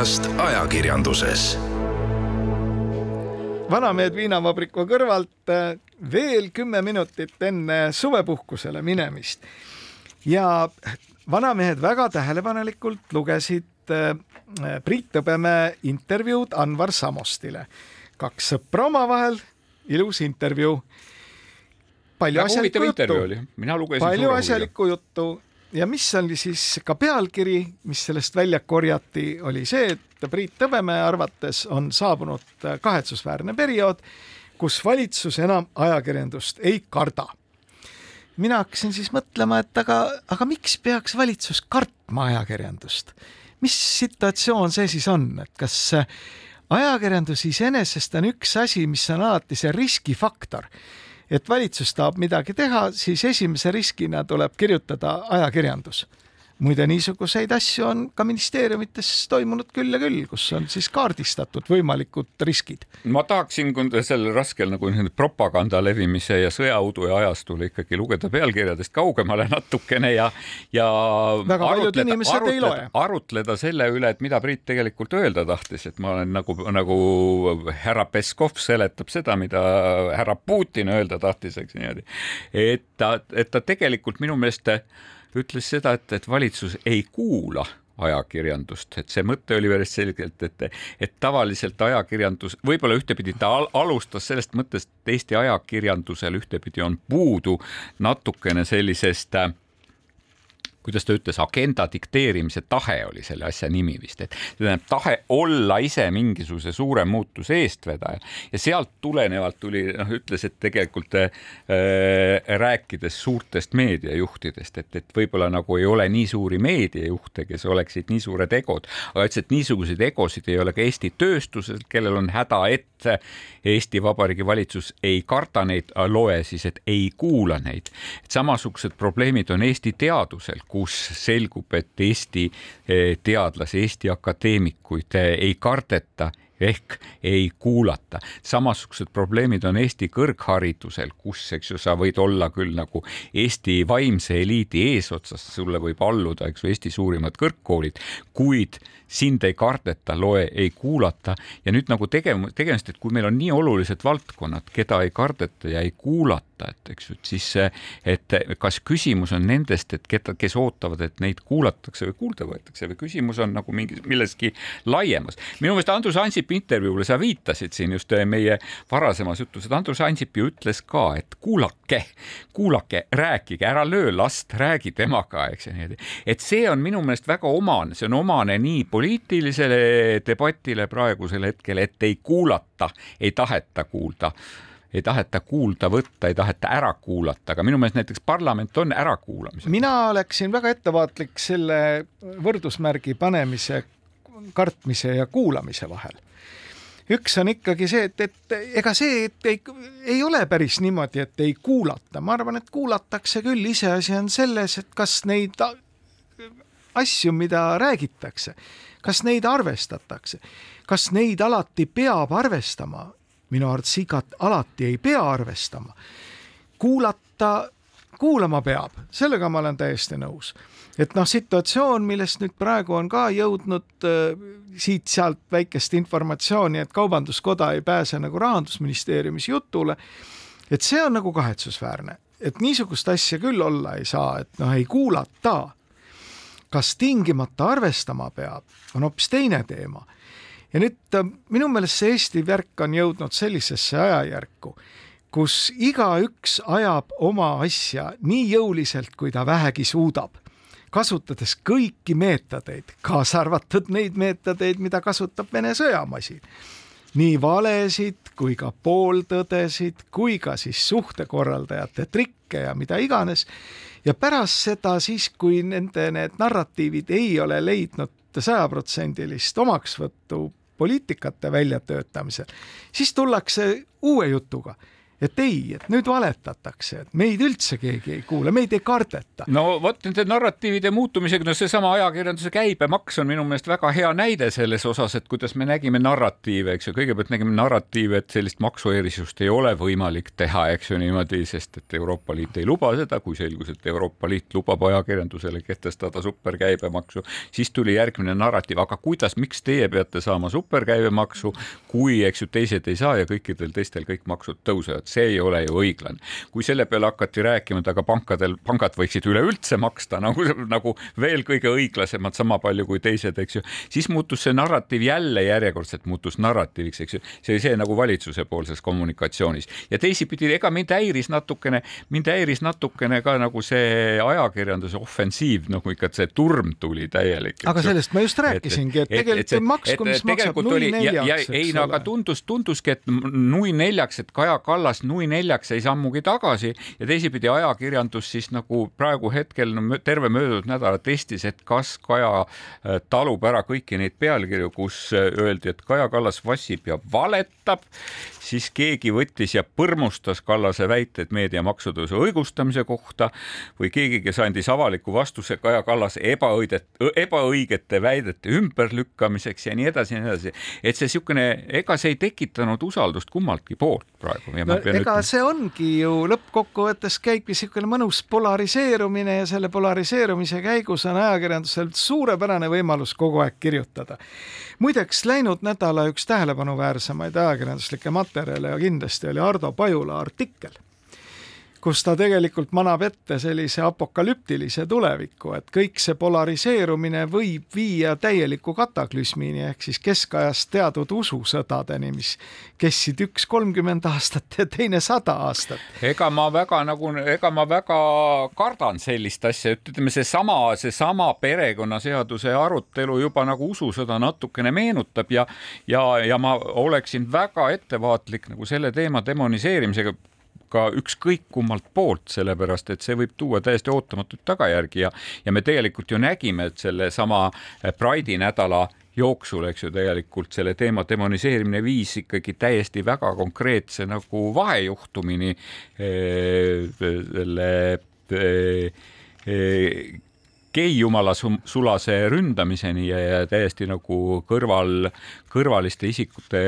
olukorrast ajakirjanduses. vanamehed viinavabriku kõrvalt eh, veel kümme minutit enne suvepuhkusele minemist ja vanamehed väga tähelepanelikult lugesid eh, Priit Hõbemäe intervjuud Anvar Samostile. kaks sõpra omavahel, ilus intervjuu. palju asjalikku juttu, palju asjalikku juttu ja mis oli siis ka pealkiri, mis sellest välja korjati, oli see, et Priit Hõbemäe arvates on saabunud kahetsusväärne periood, kus valitsus enam ajakirjandust ei karda. mina hakkasin siis mõtlema, et aga, aga miks peaks valitsus kartma ajakirjandust? mis situatsioon see siis on, et kas ajakirjandus iseenesest on üks asi, mis on alati see riskifaktor et valitsus tahab midagi teha, siis esimese riskina tuleb kirjutada ajakirjandus muide, niisuguseid asju on ka ministeeriumites toimunud küll ja küll, kus on siis kaardistatud võimalikud riskid. ma tahaksin sellel raskel nagu propaganda levimise ja sõjauduja ajastul ikkagi lugeda pealkirjadest kaugemale natukene ja, ja väga paljud inimesed arutleda, ei loe. arutleda selle üle, et mida Priit tegelikult öelda tahtis, et ma olen nagu, nagu härra Peskov seletab seda, mida härra Putin öelda tahtis, eks niimoodi. et ta, et ta tegelikult minu meelest ütles seda, et, et valitsus ei kuula ajakirjandust, et see mõte oli päris selgelt, et, et tavaliselt ajakirjandus, võib-olla ühtepidi ta al alustas sellest mõttest, et Eesti ajakirjandusel ühtepidi on puudu natukene sellisest äh, kuidas ta ütles, agenda dikteerimise tahe oli selle asja nimi vist, et tähendab tahe olla ise mingisuguse suure muutuse eestvedaja ja sealt tulenevalt tuli, noh, ütles, et tegelikult äh, rääkides suurtest meediajuhtidest, et, et võib-olla nagu ei ole nii suuri meediajuhte, kes oleksid nii suured egod, aga ütles, et niisuguseid egosid ei ole ka Eesti tööstusel, kellel on häda, et Eesti Vabariigi valitsus ei karda neid, loe siis, et ei kuula neid. samasugused probleemid on Eesti teadusel kus selgub, et Eesti eh, teadlasi, Eesti akadeemikuid eh, ei kardeta ehk ei kuulata. samasugused probleemid on Eesti kõrgharidusel, kus, eks ju, sa võid olla küll nagu Eesti vaimse eliidi eesotsas, sulle võib alluda, eks ju, Eesti suurimad kõrgkoolid, kuid sind ei kardeta, loe, ei kuulata ja nüüd nagu tegevus, tegemist, et kui meil on nii olulised valdkonnad, keda ei kardeta ja ei kuulata, et eks ju, et siis, et kas küsimus on nendest, et keda, kes ootavad, et neid kuulatakse või kuulda võetakse või küsimus on nagu mingi milleski laiemas. minu meelest Andrus Ansipi intervjuule sa viitasid siin just meie varasemas jutus, et Andrus Ansip ju ütles ka, et kuulake, kuulake, rääkige, ära löö last, räägi temaga, eks ju niimoodi. et see on minu meelest väga omane, see on omane nii poliitilisele debatile praegusel hetkel, et ei kuulata, ei taheta kuulda ei taheta kuulda võtta, ei taheta ära kuulata, aga minu meelest näiteks parlament on ärakuulamisel. mina oleksin väga ettevaatlik selle võrdusmärgi panemise, kartmise ja kuulamise vahel. üks on ikkagi see, et, et ega see, et ei, ei ole päris niimoodi, et ei kuulata, ma arvan, et kuulatakse küll, iseasi on selles, et kas neid asju, mida räägitakse, kas neid arvestatakse, kas neid alati peab arvestama minu arvates igat alati ei pea arvestama. kuulata, kuulama peab, sellega ma olen täiesti nõus et noh, situatsioon, millest nüüd praegu on ka jõudnud äh, siit-sealt väikest informatsiooni, et Kaubanduskoda ei pääse nagu rahandusministeeriumis jutule. et see on nagu kahetsusväärne, et niisugust asja küll olla ei saa, et noh, ei kuulata. Kas tingimata arvestama peab, on hoopis teine teema. ja nüüd äh, minu meelest see Eesti värk on jõudnud sellisesse ajajärku kus igaüks ajab oma asja nii jõuliselt, kui ta vähegi suudab kasutades kõiki meetodeid, kaasa arvatud neid meetodeid, mida kasutab Vene sõjamasin. nii valesid kui ka pooltõdesid kui ka siis suhtekorraldajate trikke ja mida iganes. Ja pärast seda siis, kui nende need narratiivid ei ole leidnud sajaprotsendilist omaksvõttu poliitikate väljatöötamisel, siis tullakse uue jutuga et ei, et nüüd valetatakse, et meid üldse keegi ei kuule, meid ei kardeta. no vot nende narratiivide muutumisega, no seesama ajakirjanduse käibemaks on minu meelest väga hea näide selles osas, et kuidas me nägime narratiive, eks ju, kõigepealt nägime narratiive, et sellist maksuerisust ei ole võimalik teha, eks ju niimoodi, sest et Euroopa Liit ei luba seda, kui selgus, et Euroopa Liit lubab ajakirjandusele kehtestada superkäibemaksu, siis tuli järgmine narratiiv, aga kuidas, miks teie peate saama superkäibemaksu, kui, eks ju, teised ei saa ja kõikidel teistel kõik maksud tõusevad see ei ole ju õiglane. kui selle peale hakati rääkima, et aga pankadel, pangad võiksid üleüldse maksta nagu, nagu veel kõige õiglasemad, sama palju kui teised, eks ju, siis muutus see narratiiv jälle järjekordselt muutus narratiiviks, eks ju. see oli see nagu valitsuse poolses kommunikatsioonis ja teisipidi, ega mind häiris natukene, mind häiris natukene ka nagu see ajakirjanduse ofensiiv, nagu ikka see turm tuli täielik. aga sellest ma just rääkisingi, et tegelikult on maksku, mis maksab nui neljaks. ei no aga tundus, tunduski, et nui neljaks, et Kaja Kallas pärast nui neljaks ei sammugi tagasi ja teisipidi ajakirjandus siis nagu praegu hetkel no, terve möödunud nädala testis, et kas Kaja äh, talub ära kõiki neid pealkirju, kus äh, öeldi, et Kaja Kallas vassib ja valetab siis keegi võttis ja põrmustas Kallase väited meedia maksutõusu õigustamise kohta või keegi, kes andis avaliku vastuse Kaja Kallase ebaõidet, ebaõigete väidete ümberlükkamiseks ja nii edasi ja nii edasi. et see niisugune, ega see ei tekitanud usaldust kummaltki poolt praegu. No, ega see ongi ju lõppkokkuvõttes käibki niisugune mõnus polariseerumine ja selle polariseerumise käigus on ajakirjandusel suurepärane võimalus kogu aeg kirjutada. muideks läinud nädala üks tähelepanuväärsemaid ajakirjanduslikke materjale materjale ja kindlasti oli Ardo Pajula artikkel, kus ta tegelikult manab ette sellise apokalüptilise tuleviku, et kõik see polariseerumine võib viia täieliku kataklüsmini ehk siis keskajast teadnud ususõdadeni, mis kestsid üks kolmkümmend aastat ja teine sada aastat. ega ma väga nagu, ega ma väga kardan sellist asja, et ütleme, seesama, seesama perekonnaseaduse arutelu juba nagu ususõda natukene meenutab ja, ja, ja ma oleksin väga ettevaatlik nagu selle teema demoniseerimisega ka ükskõik kummalt poolt, sellepärast et see võib tuua täiesti ootamatuid tagajärgi ja, ja me tegelikult ju nägime, et sellesama Pride'i nädala jooksul, eks ju, tegelikult selle teema demoniseerimine viis ikkagi täiesti väga konkreetse nagu vahejuhtumini eh, selle eh, eh, geijumala sulase ründamiseni ja, täiesti nagu kõrval, kõrvaliste isikute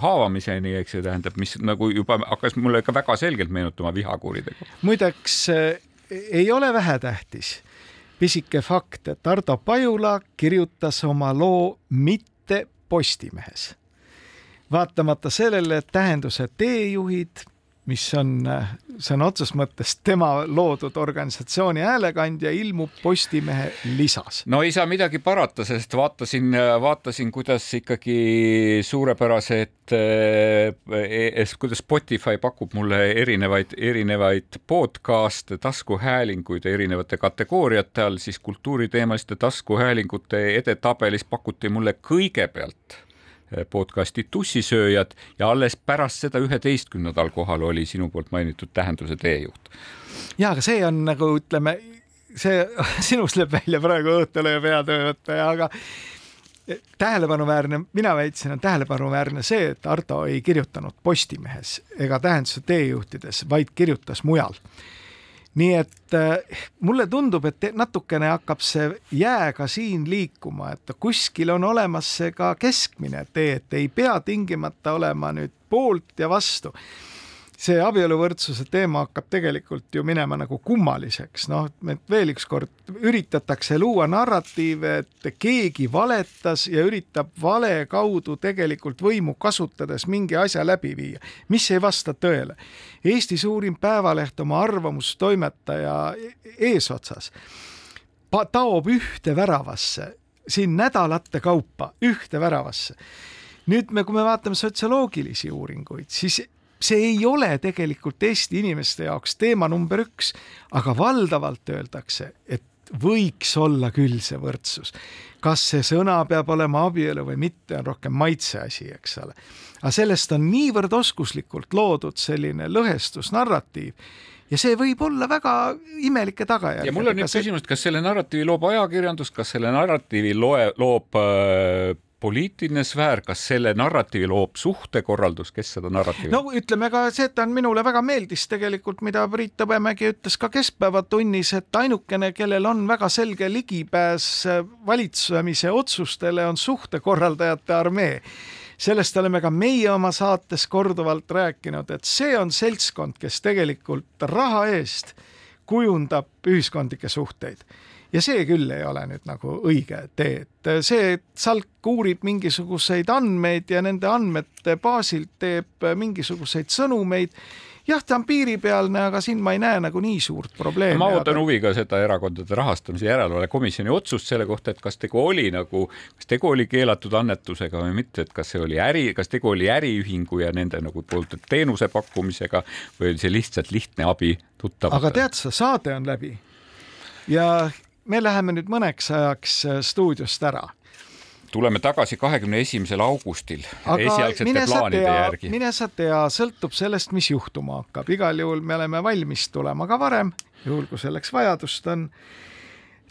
haavamiseni, eks see tähendab, mis nagu juba hakkas mulle ka väga selgelt meenutama vihakuritegu. muideks äh, ei ole vähetähtis pisike fakt, et Ardo Pajula kirjutas oma loo mitte Postimehes. vaatamata sellele, et tähenduse teejuhid mis on sõna otseses mõttes tema loodud organisatsiooni häälekandja, ilmub Postimehe lisas. no ei saa midagi parata, sest vaatasin, vaatasin, kuidas ikkagi suurepärased eh,, kuidas Spotify pakub mulle erinevaid, erinevaid podcast'e, taskuhäälinguid erinevate kategooriate all, siis kultuuriteemaliste taskuhäälingute edetabelis pakuti mulle kõigepealt podcasti Tussisööjad ja alles pärast seda üheteistkümnendal kohal oli sinu poolt mainitud Tähenduse teejuht. ja, aga see on nagu ütleme, see sinust lööb välja praegu õhtulehe peatöötaja, aga tähelepanuväärne, mina väitsin, on tähelepanuväärne see, et Ardo ei kirjutanud Postimehes ega Tähenduse teejuhtides, vaid kirjutas mujal nii et äh, mulle tundub, et natukene hakkab see jää ka siin liikuma, et kuskil on olemas see ka keskmine tee, et ei pea tingimata olema nüüd poolt ja vastu see abieluvõrdsuse teema hakkab tegelikult ju minema nagu kummaliseks, noh, et veel ükskord üritatakse luua narratiive, et keegi valetas ja üritab vale kaudu tegelikult võimu kasutades mingi asja läbi viia, mis ei vasta tõele. Eesti suurim päevaleht oma arvamustoimetaja eesotsas taob ühte väravasse siin nädalate kaupa ühte väravasse. Nüüd me, kui me vaatame sotsioloogilisi uuringuid, siis see ei ole tegelikult Eesti inimeste jaoks teema number üks, aga valdavalt öeldakse, et võiks olla küll see võrdsus. kas see sõna peab olema abielu või mitte, on rohkem maitse asi, eks ole. aga sellest on niivõrd oskuslikult loodud selline lõhestusnarratiiv ja see võib olla väga imelike tagajärgedega. ja mul on nüüd küsimus, et kas selle narratiivi loob ajakirjandus, kas selle narratiivi loe, loob äh, poliitiline sfäär, kas selle narratiivi loob suhtekorraldus, kes seda narratiivi? no ütleme ka seda minule väga meeldis tegelikult, mida Priit Hõbemägi ütles ka keskpäevatunnis, et ainukene, kellel on väga selge ligipääs valitsemise otsustele, on suhtekorraldajate armee sellest oleme ka meie oma saates korduvalt rääkinud, et see on seltskond, kes tegelikult raha eest kujundab ühiskondlikke suhteid ja see küll ei ole nüüd nagu õige tee, et see, et Salk uurib mingisuguseid andmeid ja nende andmete baasilt teeb mingisuguseid sõnumeid jah, ta on piiripealne, aga siin ma ei näe nagu nii suurt probleemi. ma ootan aga... huviga seda erakondade rahastamise järelevalve komisjoni otsust selle kohta, et kas tegu oli nagu, kas tegu oli keelatud annetusega või mitte, et kas see oli äri, kas tegu oli äriühingu ja nende nagu poolt teenuse pakkumisega või oli see lihtsalt lihtne abi tuttavatele. aga tead sa, saade on läbi ja me läheme nüüd mõneks ajaks äh, stuudiost ära tuleme tagasi kahekümne esimesel augustil Aga esialgsete plaanide tea, järgi. mine sa tea, sõltub sellest, mis juhtuma hakkab, igal juhul me oleme valmis tulema ka varem, juhul kui selleks vajadust on.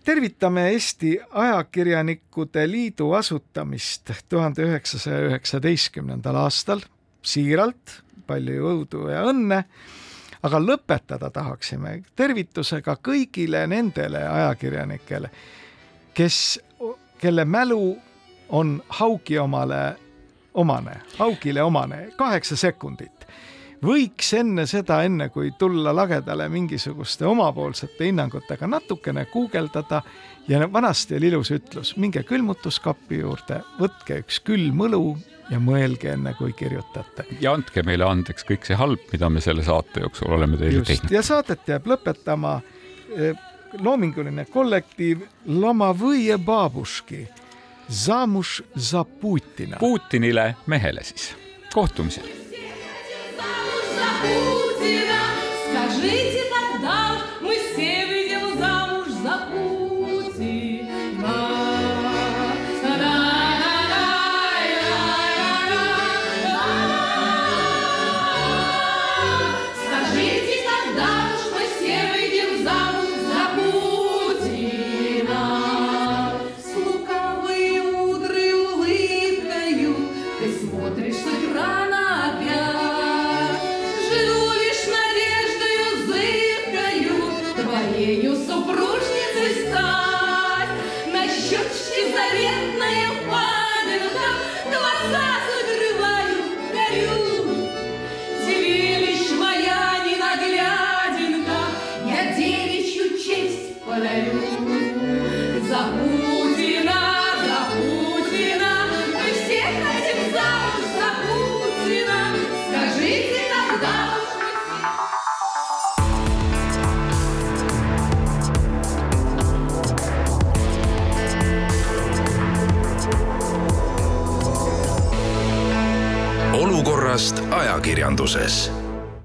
tervitame Eesti Ajakirjanikude Liidu asutamist tuhande üheksasaja üheksateistkümnendal aastal siiralt, palju jõudu ja õnne aga lõpetada tahaksime tervitusega kõigile nendele ajakirjanikele, kes, kelle mälu on Haugi omale omane, Haugile omane, kaheksa sekundit. võiks enne seda, enne kui tulla lagedale mingisuguste omapoolsete hinnangutega, natukene guugeldada ja vanasti oli ilus ütlus, minge külmutuskapi juurde, võtke üks külm õlu ja mõelge enne, kui kirjutate. ja andke meile andeks kõik see halb, mida me selle saate jooksul oleme teile Just. teinud. ja saadet jääb lõpetama eh, loominguline kollektiiv Lomovõje Babuški, Zamuš za Putina. Putinile mehele siis. kohtumiseni. Скажите, когда мы ajakirjanduses